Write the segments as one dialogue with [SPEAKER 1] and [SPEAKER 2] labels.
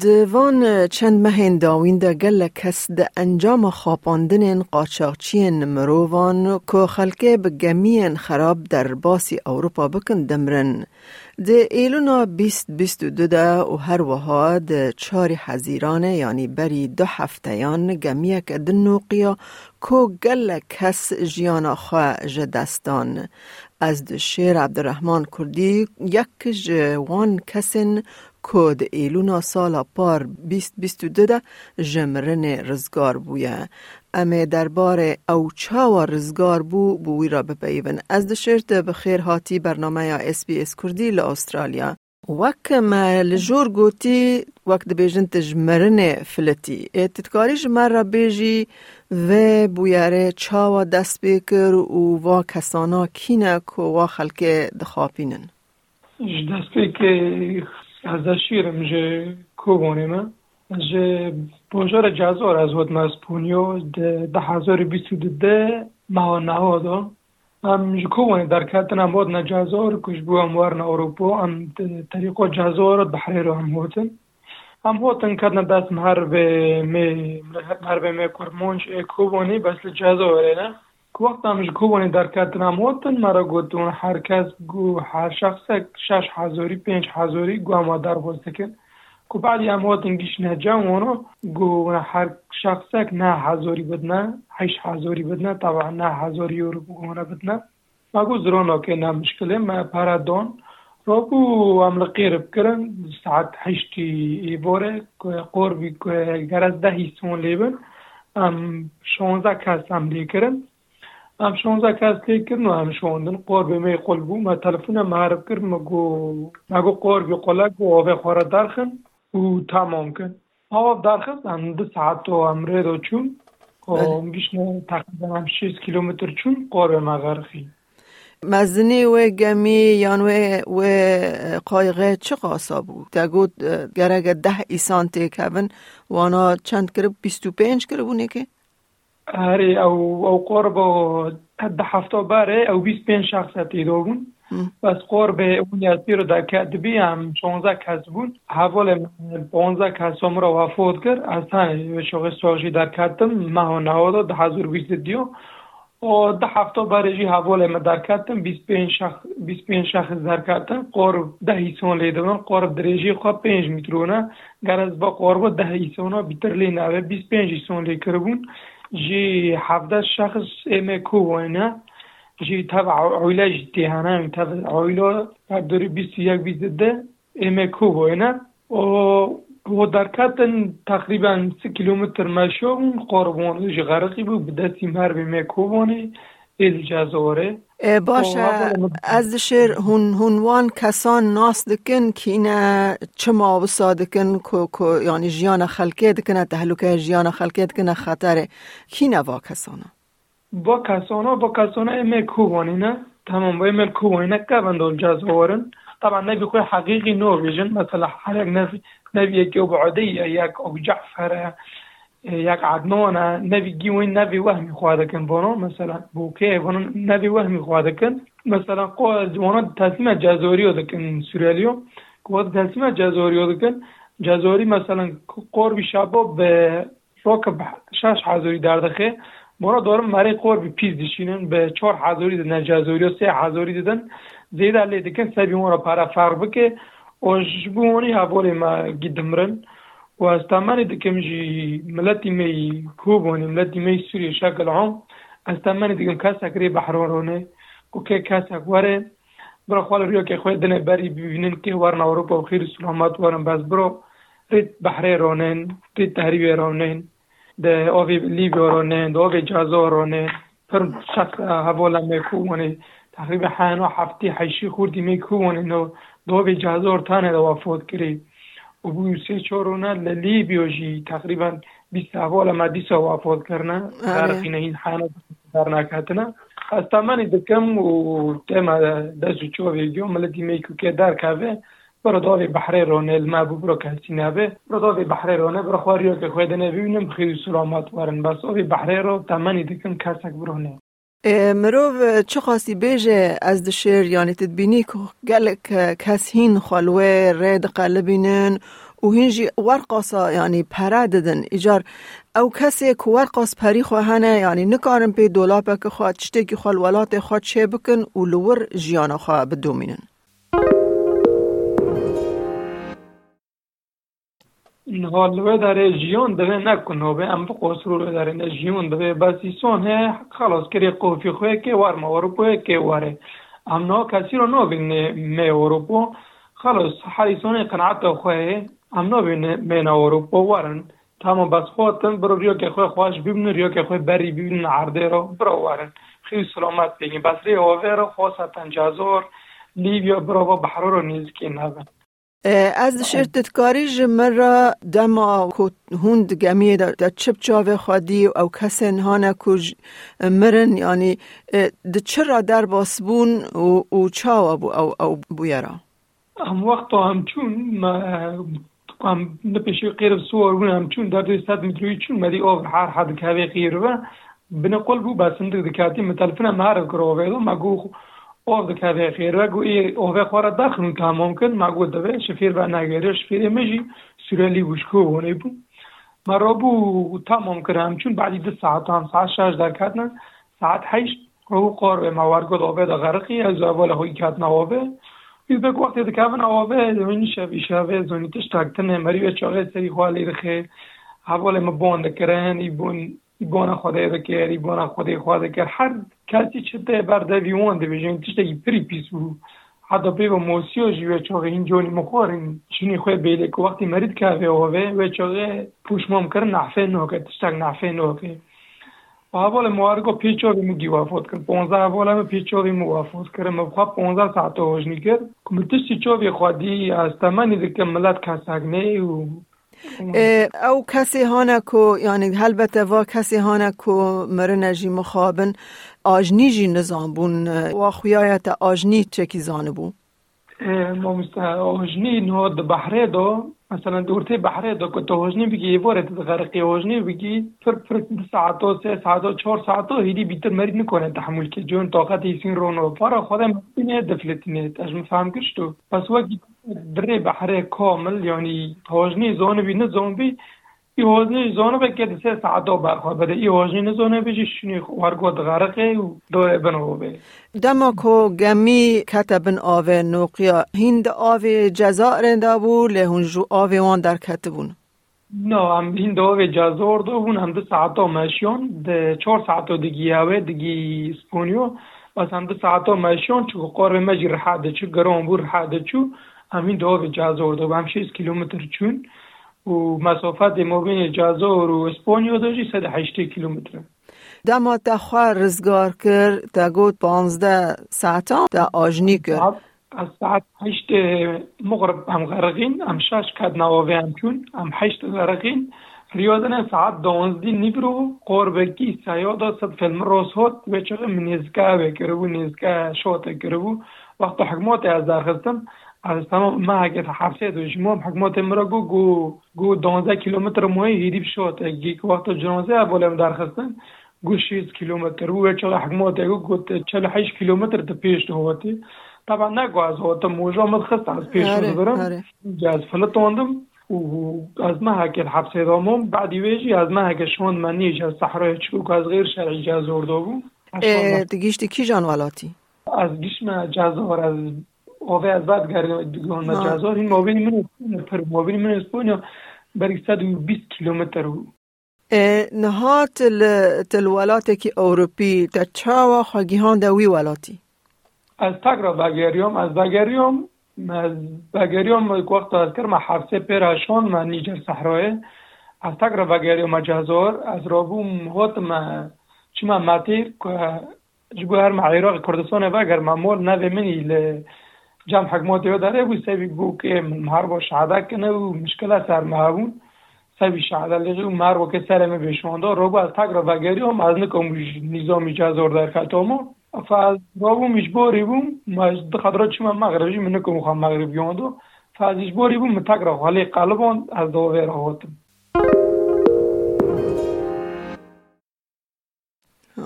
[SPEAKER 1] دوان چند مهین داوین ده گل کس ده انجام خاپاندن قاچاقچین مروان که خلکه به گمین خراب در باسی اوروپا بکن دمرن. ده ایلونا بیست بیست دو ده و هر وها ده چاری حزیرانه یعنی بری دو هفتهیان گمیک دنوقیا کو گل کس جیانا خواه جدستان از ده شیر عبدالرحمن کردی یک جوان کسین کود ایلونا سالا پار بیست بیست دو ده جمرن رزگار بویه. امه دربار او چاوا رزگار بو بوی را بپیون. از دشرت بخیر هاتی برنامه یا اس بی اس کردی لاسترالیا وک ما لجور گوتی وقت بیجن تجمرن فلتی. تتکاری جمر را بیجی و بویاره چاوا دست بکر و وا کسانا کینه که وا خلک دخاپینن.
[SPEAKER 2] دست بکر از شیرم جه کوبانیم جه بوجار جزار از ود مسپونیو ده هزار بیست ده مها نهادا ام جه کوبانی در کتن هم ود نجزار کش بو هم ورن اروپا ام طریقو جزار بحری رو هم هوتن هم هوتن کدن دست مهر به می مهر به می کرمونش کوبانی بس جزاره نه؟ وقت هم کوبانی در کتن موتن مرا گوتون هر کس گو هر شخص شش هزاری پنج هزاری گو اما در کن کو بعدی هم موتن گیش گو هر شخص نه هزاری بدنه هیش هزاری بدنه طبعا نه هزاری یورو بگونه بدنه ما گو زرونا که نه مشکله ما پرادون رو بو عمل قیرب کرن ساعت هشتی ایبوره قربی گرز ده هیستون لیبن ام شونزه کس هم لیکرن. ام 16 کس لیکن و ام شوندن قرب می قلبو ما تلفون معرف کرد مگو مگو قربی قلق و آوه خوره درخن و تمام کن آوه درخن ام دو ساعت و چون و میگیش تقریبا هم 6 کیلومتر چون قرب مغرخی
[SPEAKER 1] مزنی و گمی یان و و قایقه چه قاسا بود تگو گرگ ده ایسان تیکون وانا چند کرب 25 کربونه که
[SPEAKER 2] هري او او قرب قد حفتا باره او 25 شخص تیدو بون. بس قرب اون یاسیر در کدبی هم 16 کس بون. حوال 15 کس هم را وفات کرد. اصلا شغل سواجی در کدم ما نهادا ده هزار بیست دیو. و ده هفته برجی حوال ما در کدم 25 شخص 25 شخص در کدم قرب ده ایسان لیدون قرب درجی خواه 5 مترونه گر از با قرب ده ایسان بیتر نوه 25 ایسان لی کربون جي حفظة شخص إما كوينة جي تبع عيلة جتيهانا تبع عيلة يك بيس ده إما كوينة و در کتن تقریبا سی کیلومتر مشو قربان غرقی بود به دستی مر به میکوبانی
[SPEAKER 1] باشه. از شیر هون هونوان کسان ناس دکن که اینا چه ما بسا دکن که یعنی جیان خلقه دکنه تحلوکه جیان خلقه دکنه خطره کی نوا کسانا؟
[SPEAKER 2] با کسانا با کسانا ایمه کوبانی نه؟ تمام با ایمه کوبانی نه که بندول جزاورن طبعا نبي خوي حقيقي نو فيجن مثلا حالك نبي نبي يك ابو عدي يك ابو جعفر یک عدنان نبی گیوین نبی وهمی خواهد کن بانو. مثلا بوکه بانو نبی وهمی خواهد کن. مثلا قوز وانا تصمیم جزوری دکن سوریالیو. قوز تصمیم جزوری دکن جزوری مثلا شباب به روک شش هزاری دردخه. بارا دارم مری قرب پیز دیشینن به چهار هزاری دادن جزوری و سه هزاری دادن. زید علی دکن سبی ما را پرا فرق بکه و جبونی حوالی ما گیدمرن. واستعمل دكم جي ملتي مي كوبوني ملتي مي سوريا شكل عام استعمل دكم كاسك ري بحرورونه وكي كاسك وره برو خوال ريو كي خوي دنه بري ببينن كي ورنا اوروبا وخير سلامات ورن بس. برو ريت بحري رونين ريت تهريبي رونين ده اوفي ليبيا رونين ده اوفي جازو رونين فرم شك هبولا مي كوبوني تقريبا حانو حفتي حيشي خوردي مي كوبوني نو ده اوفي جازو تانه ده وفوت كري و بوسه چورونه للی بیوشی تقریبا 20 احوال ما دیسا وافات کرنه. غرقین این حانه در نکاتنه از تمانی دکم و تیما دستو چو ویدیو ملدی میکو که در کاوه برو داوی بحری رونه الما بو برو کسی نبه برو داوی بحری رونه برو خواریو که خویده نبیونم خیلی سلامت ورن. بس اوی بحری رو تمانی دکم کسک برونه
[SPEAKER 1] مروف چه خاصی بیجه از دشیر یعنی تدبینی که گلک کس هین خلوه رید قلبینن و هنجی ورقاسا یعنی پره ددن. ایجار او کسی که ورقاس پری خواهنه یعنی نکارن پی دولاپه که خواه چشتی که خواه خواه چه بکن و لور جیانا خواه بدومینن.
[SPEAKER 2] حال در جیون دوه نکن و به ام قصرو در جیون دوه بس ایسون ہے خلاص کری قوفی خواه که وار ما اروپا که واره ام نا کسی رو نو بین می اروپا خلاص حریسون قناعت خواه ام نو بین من اروپا وارن تمام بس خودتن برو ریو که خواه خواهش ببینن ریو که خواه بری ببینن عرده رو برو وارن خیلی سلامت بگیم بس ریو آوه رو خواستن جازور لیبیا برو
[SPEAKER 1] از شرطتکاری جمرا دما کو هوند گمی در چپ چاوه خادی او کسن هانا کج مرن یعنی د چرا در باسبون و, و چاوا بو او, او بویرا
[SPEAKER 2] هم وقت هم چون ما هم نپیشی قیرب سوار بون هم چون در دوی ست متروی چون مدی آور هر حد که قیربه بنقل بو بسند دکاتی متلفنا معرف کرو ما گو آف دکه خیره گو ای آوه خواره دخلون که ممکن ما گو دوه شفیر و نگره شفیر مجی سورالی بوشکو بونه بو ما را بو تمام کرم چون بعدی دو ساعت هم ساعت شش در کتن ساعت هشت رو قار به موارگو آوه دا غرقی از اول هایی کت نوابه بیز بک وقتی دکه و نوابه زمینی شبی شبه زونی تشتاکتنه مری و چاقه سری خوالی رخه حوال ما باند کرن ای بون بۆنە خۆدای دەکەری بۆنە خۆدای خوا دەکرد هەر کاتی چتە بەردەویوان دەبێژین تشتێکی پری پیس بوو حتی پێ بە مۆسیۆ ژوێ چۆغی هین جۆنی مخۆرن چنی خۆی بێلێک وەختی مەرید کاوێەوەێ وێ چۆغێ پوشمۆمکردن نافێ نۆکە تشتێک نافێ نۆکێ Havole moargo pêçovê min giwafot kir. Ponza havola min pêçovê min wafot kirin. Min xwe ponza saeta hojnî kir. Ku min tiştî çovê xwedî ez temenî dikim millet keseknê û
[SPEAKER 1] او کسی هانه کو یعنی البته و کسی هانه کو مره نجی مخابن آجنی جی نظام بون و خویایت آجنی چه کی زانه بون
[SPEAKER 2] آجنی نو د بحره دو مثلا دورته بحره دو که تو آجنی بگی وارد غرقی آجنی بگی پر پر ساعت سه ساعت چهار ساعت هیدی بیتر مرید نکنه تحمل که جون طاقت ایسین رونو پارا خودم بینه دفلتینه اجم فهم کشتو. پس وقتی دري بحرية كامل يعني هواجني زونه بي نزون بي يهوزني زونه بي كده سه ساعتو برخوا بده يهوزني نزونه بي شني ورگو دغرقه و دو بنو بي
[SPEAKER 1] دما کو گمی کتبن آوه نوقیا هند آوه جزائر دابو لهونجو آوه وان در کتبون
[SPEAKER 2] No, am hindo ve jazor do hun hem de saato meşyon de çor saato digi ave digi sponyo bas hem de saato meşyon çu qorve mecir hade çu garon bur hade çu همین دو به جازور دو هم 6 کیلومتر چون و مسافت ما بین و اسپانیا داشتی 108 کیلومتر.
[SPEAKER 1] دما تخوا رزگار کرد تا گوت 15 ساعت تا آجنی کرد
[SPEAKER 2] از ساعت هشت مغرب هم غرقین هم شش کد نواوی هم چون هم هشت غرقین. ریاضن ساعت دوانزدی نیبرو قربکی سیادا صد فیلم روز هات و چقه منیزگه بکربو نیزگه شوت کربو. وقت حکمات از درخستم از تمام ما اگر حفظه دو شما حکمات مرا گو گو گو 12 کیلومتر موی هیدیب شد. گیک وقت جنازه اولم درخستن گو 6 کیلومتر. و چرا حکمات گو گو 48 کیلومتر تا پیش هواتی طبعا نگو از هواتا موجا مدخست از پیش برم از فلتوندم و از ما هکر حبسه دامم بعدی ویجی از ما هکر شوند من نیج از صحرای چکوک از غیر شرعی جاز ورده بو
[SPEAKER 1] دیگیشتی کی جانوالاتی؟
[SPEAKER 2] از گیشم جزار از از بعد گردگان مجازات این مابین من پر مابین من اسپانیا برای 120 کیلومتر
[SPEAKER 1] نهات الولات که اوروپی تا چاوا خواگیهان دوی ولاتی
[SPEAKER 2] از تاگرا بگریوم از بگریوم از بگریوم وقت از کرم حفظه پیراشون من نیجر صحرای از تاگرا بگریوم مجازار از رابوم هات ما چما ماتیر که جبو هر معیراق کردستان و اگر ممول نوی منی جمع حکمات یاد داره بود سبی بو که مهر با شهده کنه و مشکل سر مهبون. سبی شهده لغی و مهر با که سرمه بشونده رو با از تک را بگری هم از نکم نظامی جزار در کتامو فاز رابو مجبوری بوم. خدرا چی من مغربی من نکم خواهم مغربی آندو فاز اجباری بوم تک را خالی قلبان از داوه را هاتم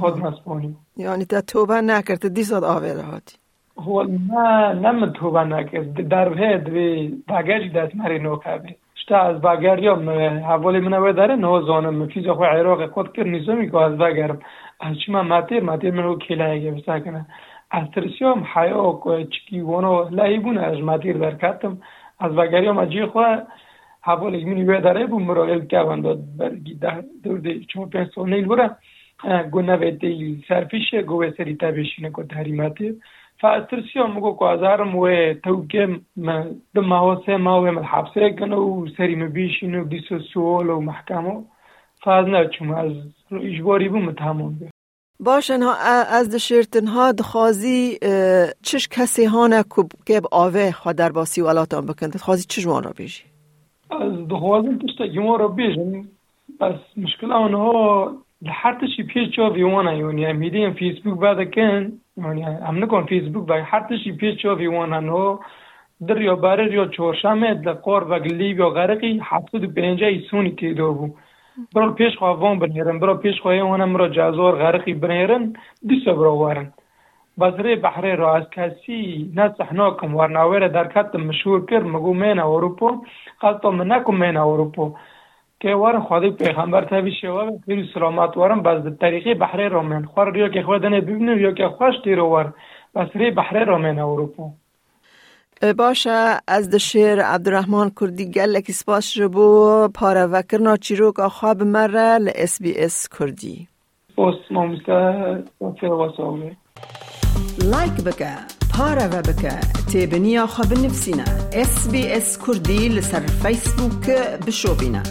[SPEAKER 2] خود مسپانی
[SPEAKER 1] یعنی تا توبه نکرد دی ساد آوه هاتی
[SPEAKER 2] هو نه نم توبه نکرد در هد و باگری دست مری نو کبی شتا از باگریام حوالی منو داره نو زانم. فیز خو عراق خود کر نیزمی که از باگرم از چی من ماتیر ماتیر منو کلایگه بسا کنه. از ترسیام حیا چکی وانو لایبون از ماتیر در کتم. از باگریام اجی خو حوالی منی و داره بو مرایل که داد برگی ده دورده چون پنسون نیل برا گونه گوه سری تبشینه که تحریماتی فاسترسیو مگو که ازارم و توگم بماوسه ماوه ملحبسه کنه و سری مبیشینه و دیسو سوال و محکمه فاز نچوم از اجباری بوم تمام بید
[SPEAKER 1] باشن ها از دشیرتن ها دخوازی چش کسی ها نکب که آوه خود در باسی ولاتان بکند خوازی چش را بیجی
[SPEAKER 2] از دخوازی پشتا گما را بیجن بس مشکل آنها لحرت شي بيتشو في وانا يعني ميديم فيسبوك بعد كان يعني هم نكون فيسبوك بعد حتى شي بيتشو في وانا نو در یا بره یا چهارشنبه در قار و گلیب یا غرقی هفتاد پنجه ایسونی تیدو بو. برا پیش خواه بنیرن برا پیش خواه اونم مرا جزار غرقی بنیرن دیسا برا وارن. بزره بحره را از کسی نسحناکم ورناوره در کت مشهور کر مگو مین اوروپا قلطا من نکم مین اوروپا. که وار خدا پیغمبر تبی شوا خیر سلامت وارم باز د طریقې بحر رومن خور یا که خود نه ببینم یا که خوش تیر ور بس ری بحر رومن اروپا.
[SPEAKER 1] باشه از د شیر عبدالرحمن کردی گلک سپاس بو پاره وکر ناچیرو که خواب مره ل اس بی اس کردی.
[SPEAKER 2] مامستا واسه
[SPEAKER 1] لایک بکه پاره و بکه. تیبنیا خواب نفسینا اس بی اس کردی لسر فیسبوک بشو بینه